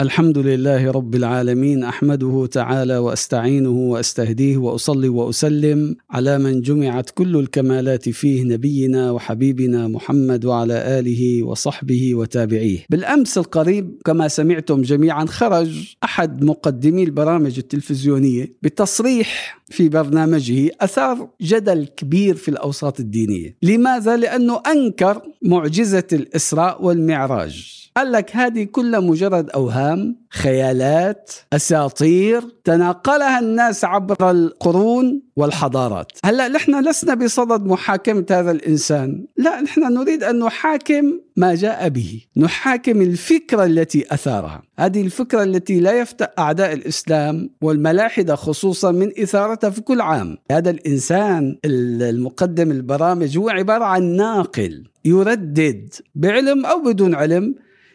الحمد لله رب العالمين أحمده تعالى وأستعينه وأستهديه وأصلي وأسلم على من جمعت كل الكمالات فيه نبينا وحبيبنا محمد وعلى آله وصحبه وتابعيه. بالأمس القريب كما سمعتم جميعا خرج أحد مقدمي البرامج التلفزيونية بتصريح في برنامجه أثار جدل كبير في الأوساط الدينية. لماذا؟ لأنه أنكر معجزة الإسراء والمعراج. قال لك هذه كلها مجرد أوهام خيالات أساطير تناقلها الناس عبر القرون والحضارات. هلأ نحن لسنا بصدد محاكمة هذا الإنسان. لا نحن نريد أن نحاكم ما جاء به. نحاكم الفكرة التي أثارها. هذه الفكرة التي لا يفتأ أعداء الإسلام والملاحدة خصوصا من إثارتها في كل عام. هذا الإنسان المقدم البرامج هو عبارة عن ناقل يردد بعلم أو بدون علم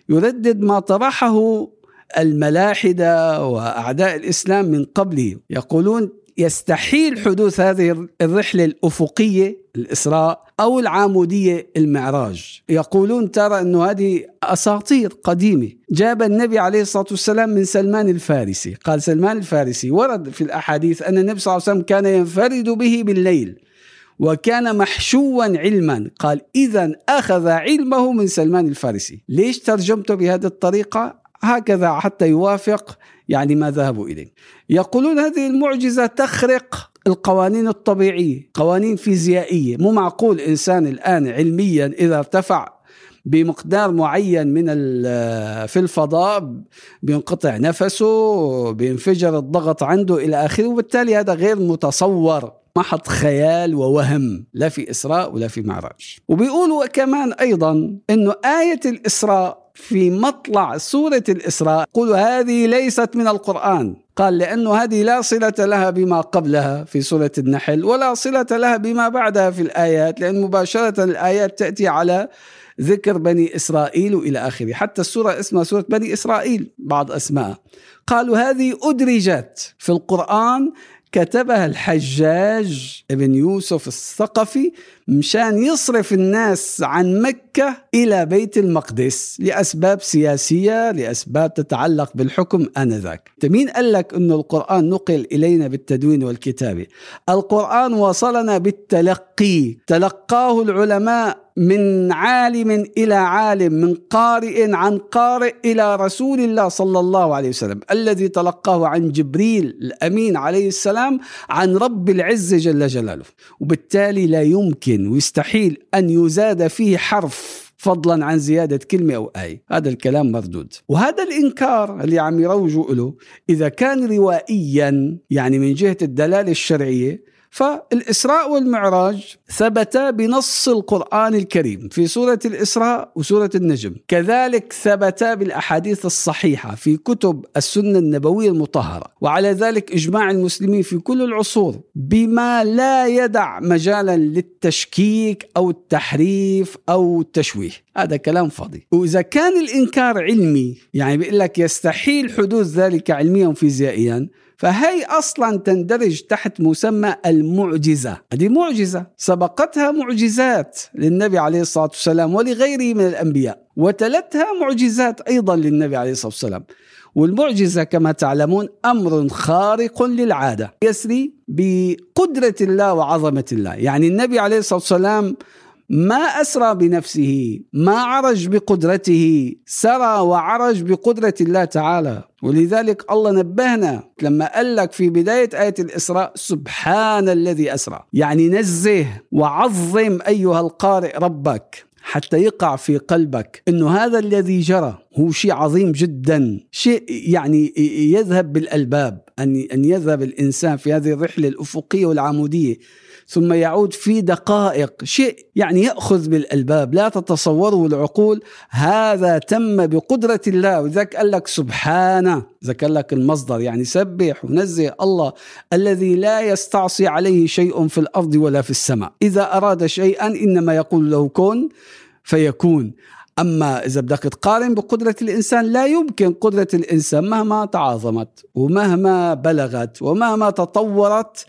يردد ما طرحه الملاحدة وأعداء الإسلام من قبله. يقولون يستحيل حدوث هذه الرحلة الأفقية الإسراء أو العاموديه المعراج. يقولون ترى أنه هذه أساطير قديمة. جاب النبي عليه الصلاة والسلام من سلمان الفارسي. قال سلمان الفارسي ورد في الأحاديث أن النبي صلى الله عليه وسلم كان ينفرد به بالليل وكان محشوا علما. قال إذا أخذ علمه من سلمان الفارسي. ليش ترجمته بهذه الطريقة؟ هكذا حتى يوافق يعني ما ذهبوا إليه. يقولون هذه المعجزة تخرق القوانين الطبيعية قوانين فيزيائية. مو معقول إنسان الآن علميا إذا ارتفع بمقدار معين من في الفضاء بينقطع نفسه بينفجر الضغط عنده إلى آخره وبالتالي هذا غير متصور. محض خيال ووهم لا في إسراء ولا في معراج. وبيقولوا كمان أيضا أنه آية الإسراء في مطلع سورة الإسراء يقول هذه ليست من القرآن. قال لأنه هذه لا صلة لها بما قبلها في سورة النحل ولا صلة لها بما بعدها في الآيات لأن مباشرة الآيات تأتي على ذكر بني إسرائيل وإلى آخره. حتى السورة اسمها سورة بني إسرائيل بعض أسماء. قالوا هذه أدرجت في القرآن كتبها الحجاج ابن يوسف الثقفي مشان يصرف الناس عن مكة إلى بيت المقدس لأسباب سياسية لأسباب تتعلق بالحكم آنذاك. مين قال لك أن القرآن نقل إلينا بالتدوين والكتابة؟ القرآن وصلنا بالتلقي. تلقاه العلماء من عالم إلى عالم من قارئ عن قارئ إلى رسول الله صلى الله عليه وسلم. الذي تلقاه عن جبريل الأمين عليه السلام عن رب العز جل جلاله. وبالتالي لا يمكن ويستحيل أن يزاد فيه حرف فضلا عن زيادة كلمة أو آية. هذا الكلام مردود. وهذا الإنكار اللي عم يروجوا له إذا كان روائيا يعني من جهة الدلالة الشرعية فالإسراء والمعراج ثبتا بنص القرآن الكريم في سورة الإسراء وسورة النجم. كذلك ثبتا بالأحاديث الصحيحة في كتب السنة النبوية المطهرة وعلى ذلك إجماع المسلمين في كل العصور بما لا يدع مجالا للتشكيك أو التحريف أو التشويه. هذا كلام فاضي. وإذا كان الإنكار علمي يعني بيقول لك يستحيل حدوث ذلك علميا وفيزيائيا فهي أصلا تندرج تحت مسمى المعجزة. هذه معجزة. سبقتها معجزات للنبي عليه الصلاة والسلام ولغيره من الأنبياء وتلتها معجزات أيضا للنبي عليه الصلاة والسلام. والمعجزة كما تعلمون أمر خارق للعادة يسري بقدرة الله وعظمة الله. يعني النبي عليه الصلاة والسلام ما أسرى بنفسه ما عرج بقدرته سرى وعرج بقدرة الله تعالى. ولذلك الله نبهنا لما قال لك في بداية آية الإسراء سبحان الذي أسرى. يعني نزه وعظم أيها القارئ ربك حتى يقع في قلبك إنه هذا الذي جرى هو شيء عظيم جدا. شيء يعني يذهب بالألباب ان أن يذهب الإنسان في هذه الرحلة الأفقية والعمودية. ثم يعود في دقائق. شيء يعني يأخذ بالألباب. لا تتصوروا العقول. هذا تم بقدرة الله. وذاك قال لك سبحانه. ذكر لك المصدر. يعني سبح ونزه الله الذي لا يستعصي عليه شيء في الأرض ولا في السماء. إذا أراد شيئا إنما يقول له كن فيكون. أما إذا بدك تقارن بقدرة الإنسان لا يمكن قدرة الإنسان مهما تعاظمت ومهما بلغت ومهما تطورت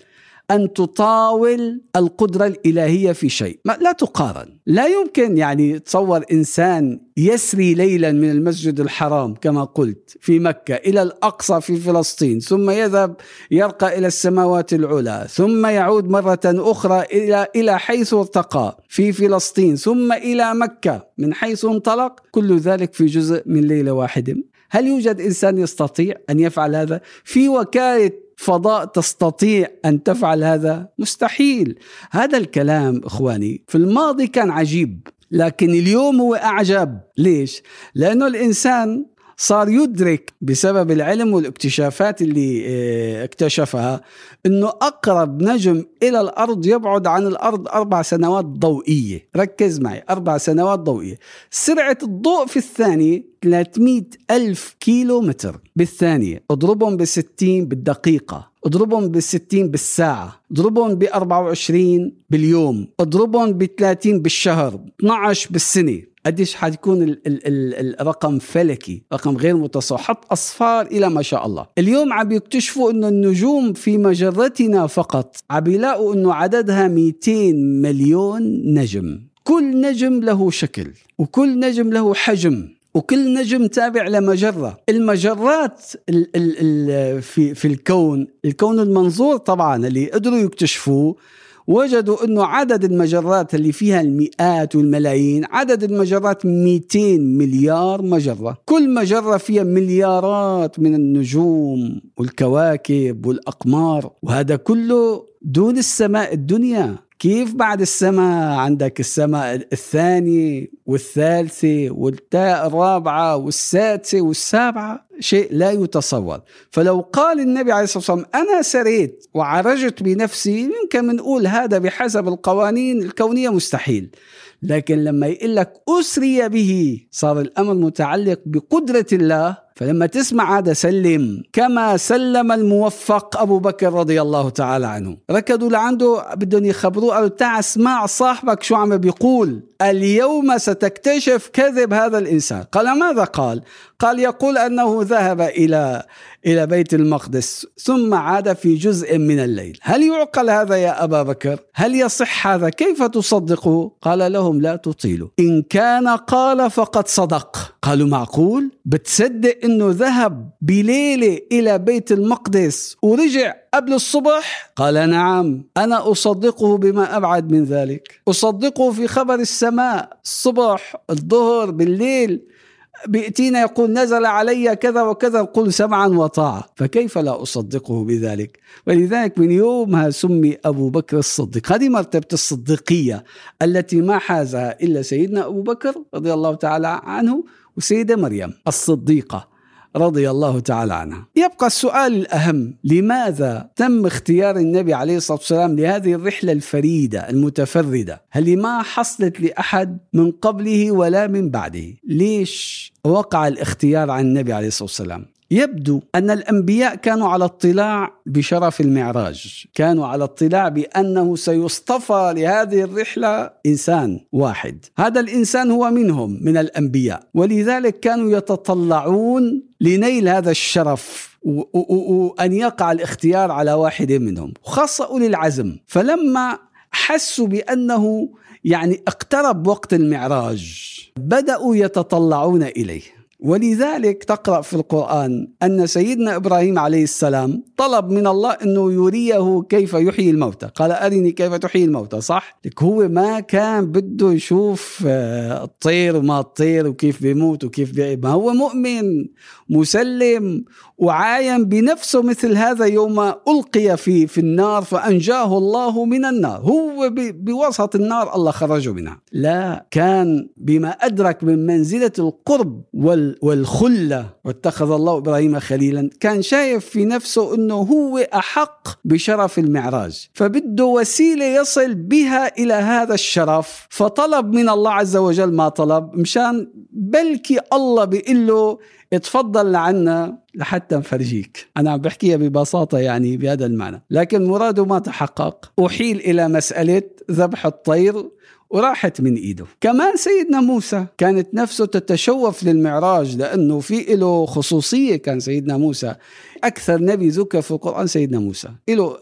أن تطاول القدرة الإلهية في شيء. ما لا تقارن. لا يمكن يعني تصور إنسان يسري ليلا من المسجد الحرام كما قلت في مكة إلى الأقصى في فلسطين ثم يذهب يرقى إلى السماوات العلى ثم يعود مرة أخرى إلى إلى حيث ارتقى في فلسطين ثم إلى مكة من حيث انطلق. كل ذلك في جزء من ليلة واحدة هل يوجد إنسان يستطيع أن يفعل هذا؟ في وكالة فضاء تستطيع أن تفعل هذا؟ مستحيل. هذا الكلام إخواني في الماضي كان عجيب لكن اليوم هو أعجب. ليش؟ لأنه الإنسان صار يدرك بسبب العلم والاكتشافات اللي آه، اكتشفها إنه أقرب نجم إلى الأرض يبعد عن الأرض أربع سنوات ضوئية. ركز معي أربع سنوات ضوئية. سرعة الضوء في الثانية 300 ألف كيلو متر بالثانية. اضربهم ب 60 بالدقيقة. اضربهم ب 60 بالساعة. اضربهم ب 24 باليوم. اضربهم ب 30 بالشهر 12 بالسنة. قديش حتكون ال ال ال الرقم فلكي رقم غير متصور حط أصفار إلى ما شاء الله. اليوم عم يكتشفوا أنه النجوم في مجرتنا فقط عم يلاقوا أنه عددها 200 مليون نجم. كل نجم له شكل وكل نجم له حجم وكل نجم تابع لمجرة. المجرات ال ال ال في, في الكون الكون المنظور طبعا اللي قدروا يكتشفوه وجدوا انه عدد المجرات اللي فيها المئات والملايين عدد المجرات 200 مليار مجرة. كل مجرة فيها مليارات من النجوم والكواكب والأقمار وهذا كله دون السماء الدنيا. كيف بعد السماء؟ عندك السماء الثانية والثالثة والتاء الرابعة والسادسة والسابعة. شيء لا يتصور. فلو قال النبي عليه الصلاة والسلام أنا سريت وعرجت بنفسي يمكن نقول هذا بحسب القوانين الكونية مستحيل. لكن لما يقول لك أسري به صار الأمر متعلق بقدرة الله. فلما تسمع هذا سلم كما سلم الموفق أبو بكر رضي الله تعالى عنه. ركضوا لعنده بدهم يخبروه قالوا تعال اسمع صاحبك شو عم بيقول اليوم ستكتشف كذب هذا الإنسان. قال ماذا قال؟ قال يقول أنه ذهب إلى إلى بيت المقدس ثم عاد في جزء من الليل. هل يعقل هذا يا أبا بكر؟ هل يصح هذا؟ كيف تصدقه؟ قال لهم لا تطيلوا. إن كان قال فقد صدق. قالوا معقول؟ بتصدق أنه ذهب بليلة إلى بيت المقدس ورجع قبل الصبح؟ قال نعم أنا أصدقه بما أبعد من ذلك. أصدقه في خبر السماء الصبح الظهر بالليل. بيأتينا يقول نزل علي كذا وكذا. قل سمعا وطاعة. فكيف لا أصدقه بذلك؟ ولذلك من يومها سمي أبو بكر الصديق. هذه مرتبة الصديقية التي ما حازها إلا سيدنا أبو بكر رضي الله تعالى عنه وسيدة مريم الصديقة. رضي الله تعالى عنها. يبقى السؤال الأهم لماذا تم اختيار النبي عليه الصلاة والسلام لهذه الرحلة الفريدة المتفردة؟ هل ما حصلت لأحد من قبله ولا من بعده؟ ليش وقع الاختيار عن النبي عليه الصلاة والسلام؟ يبدو أن الأنبياء كانوا على اطلاع بشرف المعراج، كانوا على اطلاع بأنه سيصطفى لهذه الرحلة إنسان واحد، هذا الإنسان هو منهم من الأنبياء، ولذلك كانوا يتطلعون لنيل هذا الشرف وأن يقع الاختيار على واحد منهم خاصة أولي العزم. فلما حسوا بأنه يعني اقترب وقت المعراج بدأوا يتطلعون إليه. ولذلك تقرأ في القرآن أن سيدنا إبراهيم عليه السلام طلب من الله أنه يريه كيف يحيي الموتى. قال أرني كيف تحيي الموتى صح؟ لك هو ما كان بده يشوف آه، الطير وما الطير وكيف بيموت وكيف بي... ما هو مؤمن مسلم وعاين بنفسه مثل هذا يوم ألقي في في النار فأنجاه الله من النار. هو بوسط النار الله خرجه منها. لا كان بما أدرك من منزلة القرب والخلة واتخذ الله إبراهيم خليلا كان شايف في نفسه إنه هو أحق بشرف المعراج. فبده وسيلة يصل بها إلى هذا الشرف. فطلب من الله عز وجل ما طلب مشان بلكي الله بيقول له اتفضل لعنا لحتى نفرجيك. أنا عم بحكيها ببساطة يعني بهذا المعنى. لكن مراده ما تحقق. أحيل إلى مسألة ذبح الطير وراحت من إيده. كمان سيدنا موسى كانت نفسه تتشوف للمعراج لأنه في له خصوصية كان سيدنا موسى. أكثر نبي ذكر في القرآن سيدنا موسى. له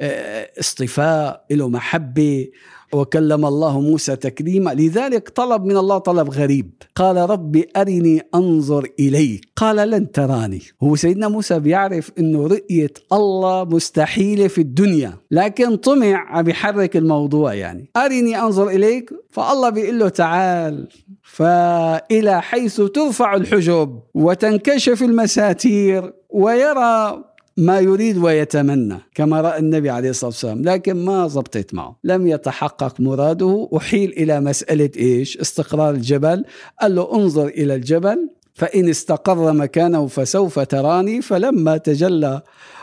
آه، اصطفاء له محبة وكلم الله موسى تكليما. لذلك طلب من الله طلب غريب. قال ربي أرني أنظر إليك. قال لن تراني. هو سيدنا موسى بيعرف أنه رؤية الله مستحيلة في الدنيا. لكن طمع عم يحرك الموضوع يعني. أرني أنظر إليك. فالله بيقول له تعال. فإلى حيث ترفع الحجب وتنكشف المساتير ويرى ما يريد ويتمنى كما رأى النبي عليه الصلاة والسلام لكن ما زبطت معه. لم يتحقق مراده أحيل إلى مسألة إيش؟ استقرار الجبل. قال له انظر إلى الجبل فإن استقر مكانه فسوف تراني فلما تجلى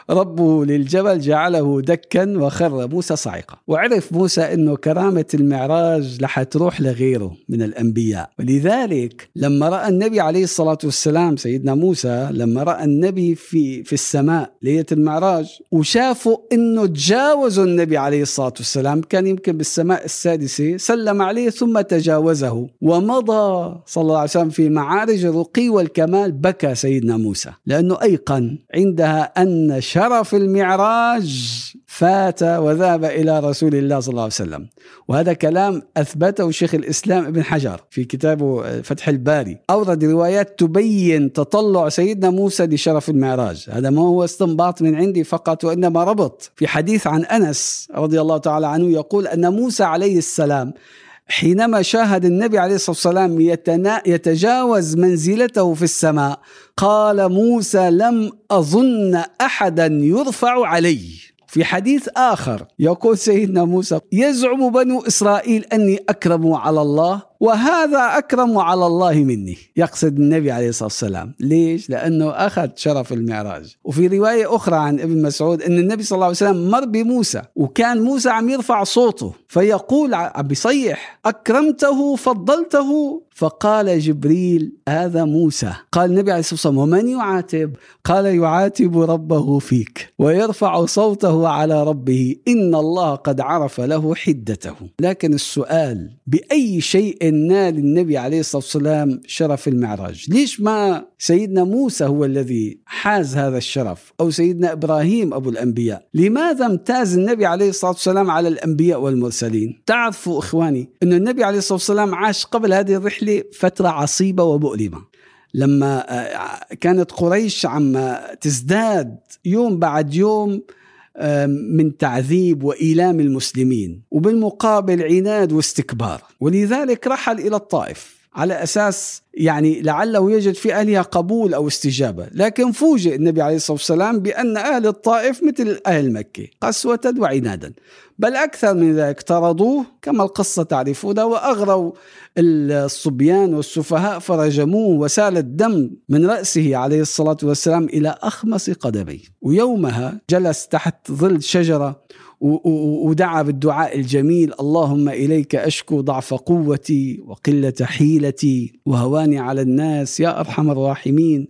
ربه للجبل جعله دكا وخر موسى صعقا وعرف موسى إنه كرامة المعراج رح تروح لغيره من الأنبياء. ولذلك لما رأى النبي عليه الصلاة والسلام سيدنا موسى لما رأى النبي في في السماء ليلة المعراج وشافوا إنه تجاوزوا النبي عليه الصلاة والسلام كان يمكن بالسماء السادسة سلم عليه ثم تجاوزه. ومضى صلى الله عليه وسلم في معارج الرقي والكمال بكى سيدنا موسى. لأنه أيقن عندها أن شرف المعراج فات وذهب إلى رسول الله صلى الله عليه وسلم. وهذا كلام أثبته شيخ الإسلام ابن حجر في كتابه فتح الباري. أورد روايات تبين تطلع سيدنا موسى لشرف المعراج. هذا ما هو استنباط من عندي فقط وإنما ربط في حديث عن أنس رضي الله تعالى عنه يقول أن موسى عليه السلام حينما شاهد النبي عليه الصلاة والسلام يتجاوز منزلته في السماء قال موسى لم أظن أحدا يرفع علي. في حديث آخر يقول سيدنا موسى يزعم بنو إسرائيل أني أكرم على الله وهذا أكرم على الله مني يقصد النبي عليه الصلاة والسلام. ليش؟ لأنه أخذ شرف المعراج. وفي رواية أخرى عن ابن مسعود أن النبي صلى الله عليه وسلم مر بموسى وكان موسى عم يرفع صوته فيقول عم بيصيح أكرمته فضلته؟ فقال جبريل هذا موسى. قال النبي عليه الصلاة والسلام ومن يعاتب؟ قال يعاتب ربه فيك ويرفع صوته على ربه إن الله قد عرف له حدته. لكن السؤال بأي شيء نال النبي عليه الصلاة والسلام شرف المعراج. ليش ما سيدنا موسى هو الذي حاز هذا الشرف أو سيدنا إبراهيم أبو الأنبياء؟ لماذا امتاز النبي عليه الصلاة والسلام على الأنبياء والمرسلين؟ تعرفوا إخواني أن النبي عليه الصلاة والسلام عاش قبل هذه الرحلة فترة عصيبة ومؤلمة. لما آه، كانت قريش عم تزداد يوم بعد يوم من تعذيب وإيلام المسلمين وبالمقابل عناد واستكبار. ولذلك رحل إلى الطائف. على أساس يعني لعله يجد في اهلها قبول أو استجابة، لكن فوجئ النبي عليه الصلاة والسلام بأن أهل الطائف مثل أهل مكة، قسوة وعنادا، بل أكثر من ذلك طردوه كما القصة تعرفونها وأغروا الصبيان والسفهاء فرجموه وسال الدم من رأسه عليه الصلاة والسلام إلى أخمص قدميه، ويومها جلس تحت ظل شجرة ودعا بالدعاء الجميل. اللهم إليك أشكو ضعف قوتي وقلة حيلتي وهواني على الناس يا أرحم الراحمين.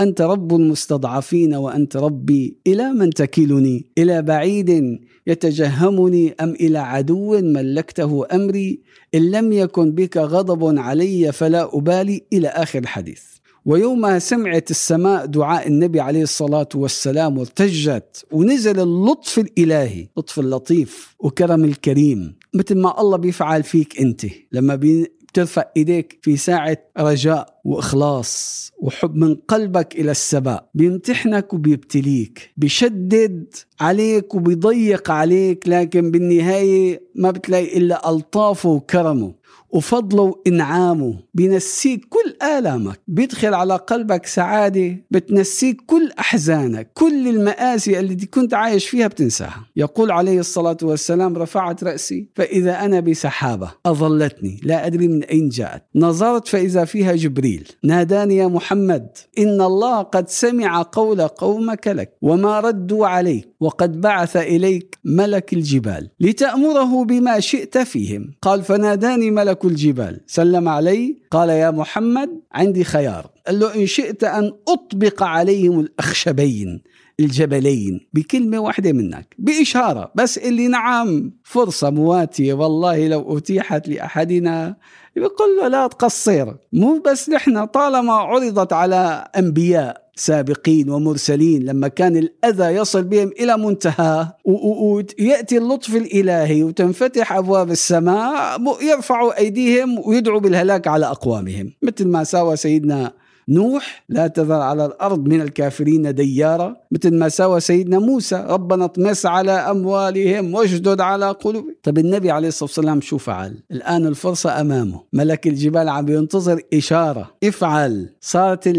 أنت رب المستضعفين وأنت ربي. إلى من تكلني؟ إلى بعيد يتجهمني أم إلى عدو ملكته أمري؟ إن لم يكن بك غضب علي فلا أبالي. إلى آخر الحديث. ويوم سمعت السماء دعاء النبي عليه الصلاة والسلام وارتجت ونزل اللطف الإلهي لطف اللطيف وكرم الكريم. مثل ما الله بيفعل فيك أنت. لما بترفع إيديك في ساعة رجاء وإخلاص وحب من قلبك إلى السماء. بيمتحنك وبيبتليك. بيشدد عليك وبيضيق عليك لكن بالنهاية ما بتلاقي إلا ألطافه وكرمه. وفضله وإنعامه. بينسيك كل آلامك. بيدخل على قلبك سعادة. بتنسيك كل أحزانك. كل المآسي التي كنت عايش فيها بتنساها. يقول عليه الصلاة والسلام رفعت رأسي فإذا أنا بسحابة أظلتني. لا أدري من أين جاءت. نظرت فإذا فيها جبريل. ناداني يا محمد إن الله قد سمع قول قومك لك وما ردوا عليك. وقد بعث إليك ملك الجبال لتأمره بما شئت فيهم. قال فناداني ملك الجبال. سلم علي قال يا محمد عندي خيار. قال له إن شئت أن أطبق عليهم الأخشبين الجبلين بكلمة واحدة منك بإشارة بس اللي نعم فرصة مواتية والله لو أتيحت لأحدنا يقول له لا تقصر. مو بس نحن طالما عرضت على أنبياء سابقين ومرسلين. لما كان الأذى يصل بهم إلى منتهى ويأتي اللطف الإلهي وتنفتح أبواب السماء يرفعوا أيديهم ويدعوا بالهلاك على أقوامهم. مثل ما ساوى سيدنا نوح لا تذر على الأرض من الكافرين ديارا مثل ما سوى سيدنا موسى ربنا اطمس على أموالهم واشدد على قلوبهم. طب النبي عليه الصلاة والسلام شو فعل؟ الآن الفرصة أمامه. ملك الجبال عم ينتظر إشارة. افعل. صارت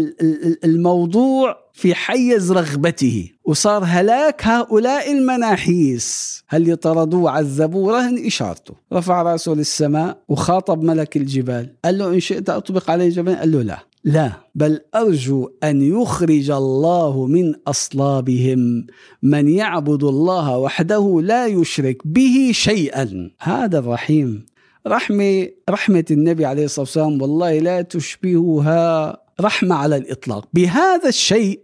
الموضوع في حيز رغبته وصار هلاك هؤلاء المناحيس. هل يطردوه وعذبوه رهن إشارته. رفع رأسه للسماء وخاطب ملك الجبال. قال له إن شئت أطبق عليه جبل. قال له لا. لا بل أرجو أن يخرج الله من أصلابهم. من يعبد الله وحده لا يشرك به شيئا. هذا الرحيم. رحمة رحمة النبي عليه الصلاة والسلام والله لا تشبهها رحمة على الإطلاق. بهذا الشيء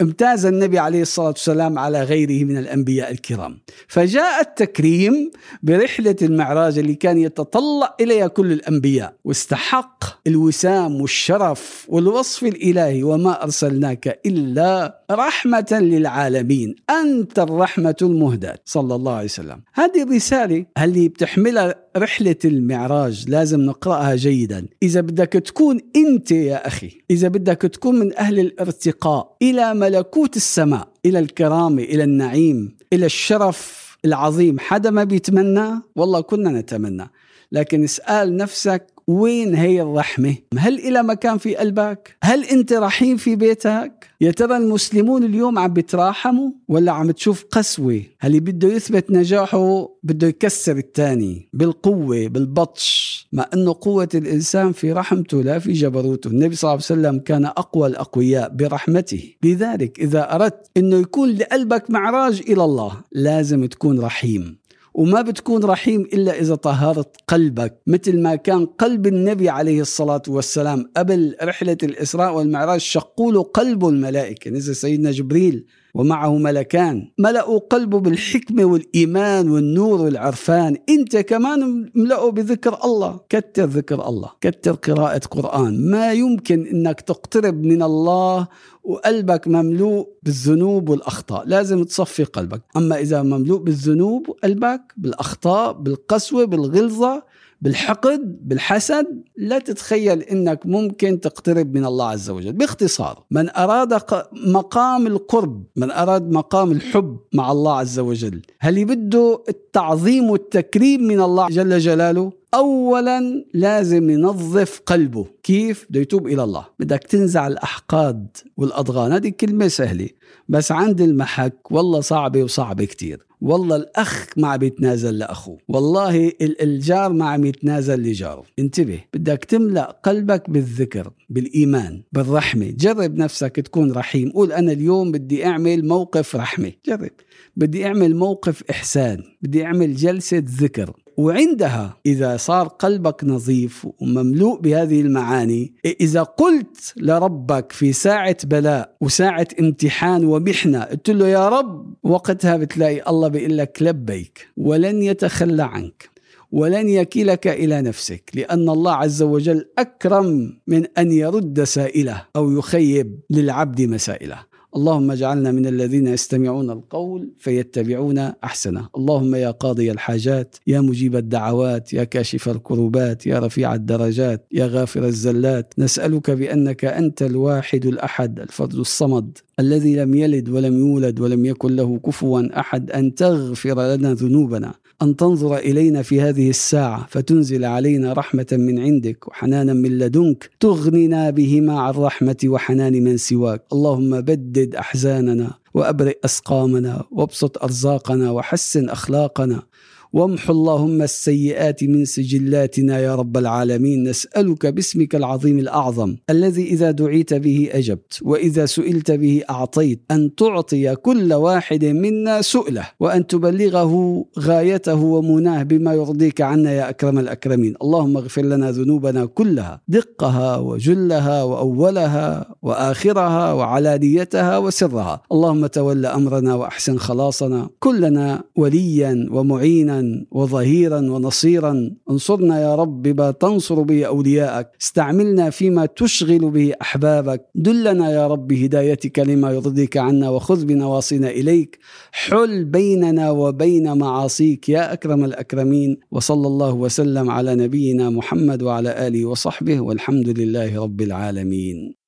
امتاز النبي عليه الصلاة والسلام على غيره من الأنبياء الكرام. فجاء التكريم برحلة المعراج اللي كان يتطلع إليها كل الأنبياء. واستحق الوسام والشرف والوصف الإلهي وما أرسلناك إلا رحمة للعالمين. أنت الرحمة المهداة. صلى الله عليه وسلم. هذه الرسالة اللي بتحملها رحلة المعراج لازم نقرأها جيدا. إذا بدك تكون أنت يا أخي إذا بدك تكون من أهل الارتقاء إلى ملكوت السماء إلى الكرامة إلى النعيم إلى الشرف العظيم حدا ما بيتمنى؟ والله كنا نتمنى. لكن اسأل نفسك وين هي الرحمة؟ هل إلى مكان في قلبك؟ هل أنت رحيم في بيتك؟ يا ترى المسلمون اليوم عم بتراحموا ولا عم تشوف قسوة؟ اللي بده يثبت نجاحه بده يكسر الثاني بالقوة بالبطش مع أنه قوة الإنسان في رحمته لا في جبروته النبي صلى الله عليه وسلم كان أقوى الأقوياء برحمته لذلك إذا أردت أنه يكون لقلبك معراج إلى الله لازم تكون رحيم وما بتكون رحيم إلا إذا طهرت قلبك مثل ما كان قلب النبي عليه الصلاة والسلام قبل رحلة الإسراء والمعراج شقوا له قلب الملائكة نزل سيدنا جبريل ومعه ملكان. ملأوا قلبه بالحكمة والإيمان والنور والعرفان. أنت كمان ملأه بذكر الله. كتر ذكر الله. كتر قراءة قرآن. ما يمكن أنك تقترب من الله وقلبك مملوء بالذنوب والأخطاء. لازم تصفي قلبك. أما إذا مملوء بالذنوب قلبك بالأخطاء بالقسوة بالغلظة بالحقد بالحسد لا تتخيل إنك ممكن تقترب من الله عز وجل. باختصار من أراد مقام القرب من أراد مقام الحب مع الله عز وجل هل بده التعظيم والتكريم من الله جل جلاله؟ اولا لازم ينظف قلبه. كيف؟ بده يتوب إلى الله. بدك تنزع الأحقاد والأضغان. هذه كلمة سهلة. بس عند المحك والله صعبة وصعبة كتير. والله الأخ ما عم يتنازل لأخوه. والله الجار ما عم يتنازل لجاره. انتبه. بدك تملأ قلبك بالذكر بالإيمان بالرحمة. جرب نفسك تكون رحيم. قول أنا اليوم بدي أعمل موقف رحمة. جرب. بدي أعمل موقف إحسان. بدي أعمل جلسة ذكر. وعندها إذا صار قلبك نظيف ومملوء بهذه المعاني إذا قلت لربك في ساعة بلاء وساعة امتحان ومحنة قلت له يا رب وقتها بتلاقي الله بيقول لك لبيك ولن يتخلى عنك ولن يكلك إلى نفسك لأن الله عز وجل أكرم من أن يرد سائله أو يخيب للعبد مسائله. اللهم اجعلنا من الذين يستمعون القول فيتبعون أحسنه. اللهم يا قاضي الحاجات يا مجيب الدعوات يا كاشف الكروبات يا رفيع الدرجات يا غافر الزلات. نسألك بأنك أنت الواحد الأحد الفرد الصمد. الذي لم يلد ولم يولد ولم يكن له كفوا أحد أن تغفر لنا ذنوبنا أن تنظر إلينا في هذه الساعة فتنزل علينا رحمة من عندك وحنانا من لدنك تغننا بهما عن رحمة وحنان من سواك. اللهم بدد أحزاننا وأبرئ أسقامنا وابسط أرزاقنا وحسن أخلاقنا. وامح اللهم السيئات من سجلاتنا يا رب العالمين. نسألك باسمك العظيم الأعظم الذي إذا دعيت به أجبت وإذا سئلت به أعطيت أن تعطي كل واحد منا سؤله وأن تبلغه غايته ومناه بما يرضيك عنا يا أكرم الأكرمين. اللهم اغفر لنا ذنوبنا كلها دقها وجلها وأولها وآخرها وعلانيتها وسرها. اللهم تول أمرنا وأحسن خلاصنا. كلنا وليا ومعينا وظهيرا ونصيرا. انصرنا يا رب بما تنصر به أولياءك. استعملنا فيما تشغل به أحبابك. دلنا يا رب هدايتك لما يرضيك عنا وخذ بنواصينا إليك. حل بيننا وبين معاصيك يا أكرم الأكرمين. وصلى الله وسلم على نبينا محمد وعلى آله وصحبه والحمد لله رب العالمين.